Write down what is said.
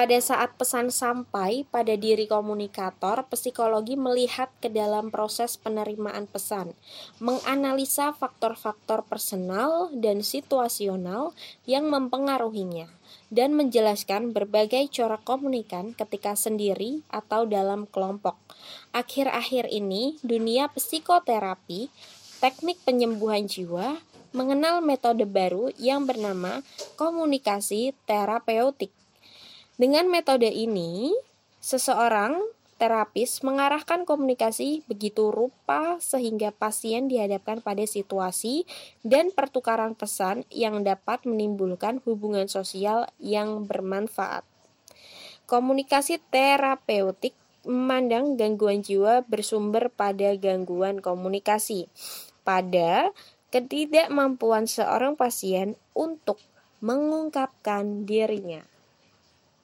pada saat pesan sampai pada diri komunikator, psikologi melihat ke dalam proses penerimaan pesan, menganalisa faktor-faktor personal dan situasional yang mempengaruhinya, dan menjelaskan berbagai corak komunikan ketika sendiri atau dalam kelompok. Akhir-akhir ini, dunia psikoterapi, teknik penyembuhan jiwa, mengenal metode baru yang bernama komunikasi terapeutik. Dengan metode ini, seseorang terapis mengarahkan komunikasi begitu rupa sehingga pasien dihadapkan pada situasi dan pertukaran pesan yang dapat menimbulkan hubungan sosial yang bermanfaat. Komunikasi terapeutik memandang gangguan jiwa bersumber pada gangguan komunikasi, pada ketidakmampuan seorang pasien untuk mengungkapkan dirinya.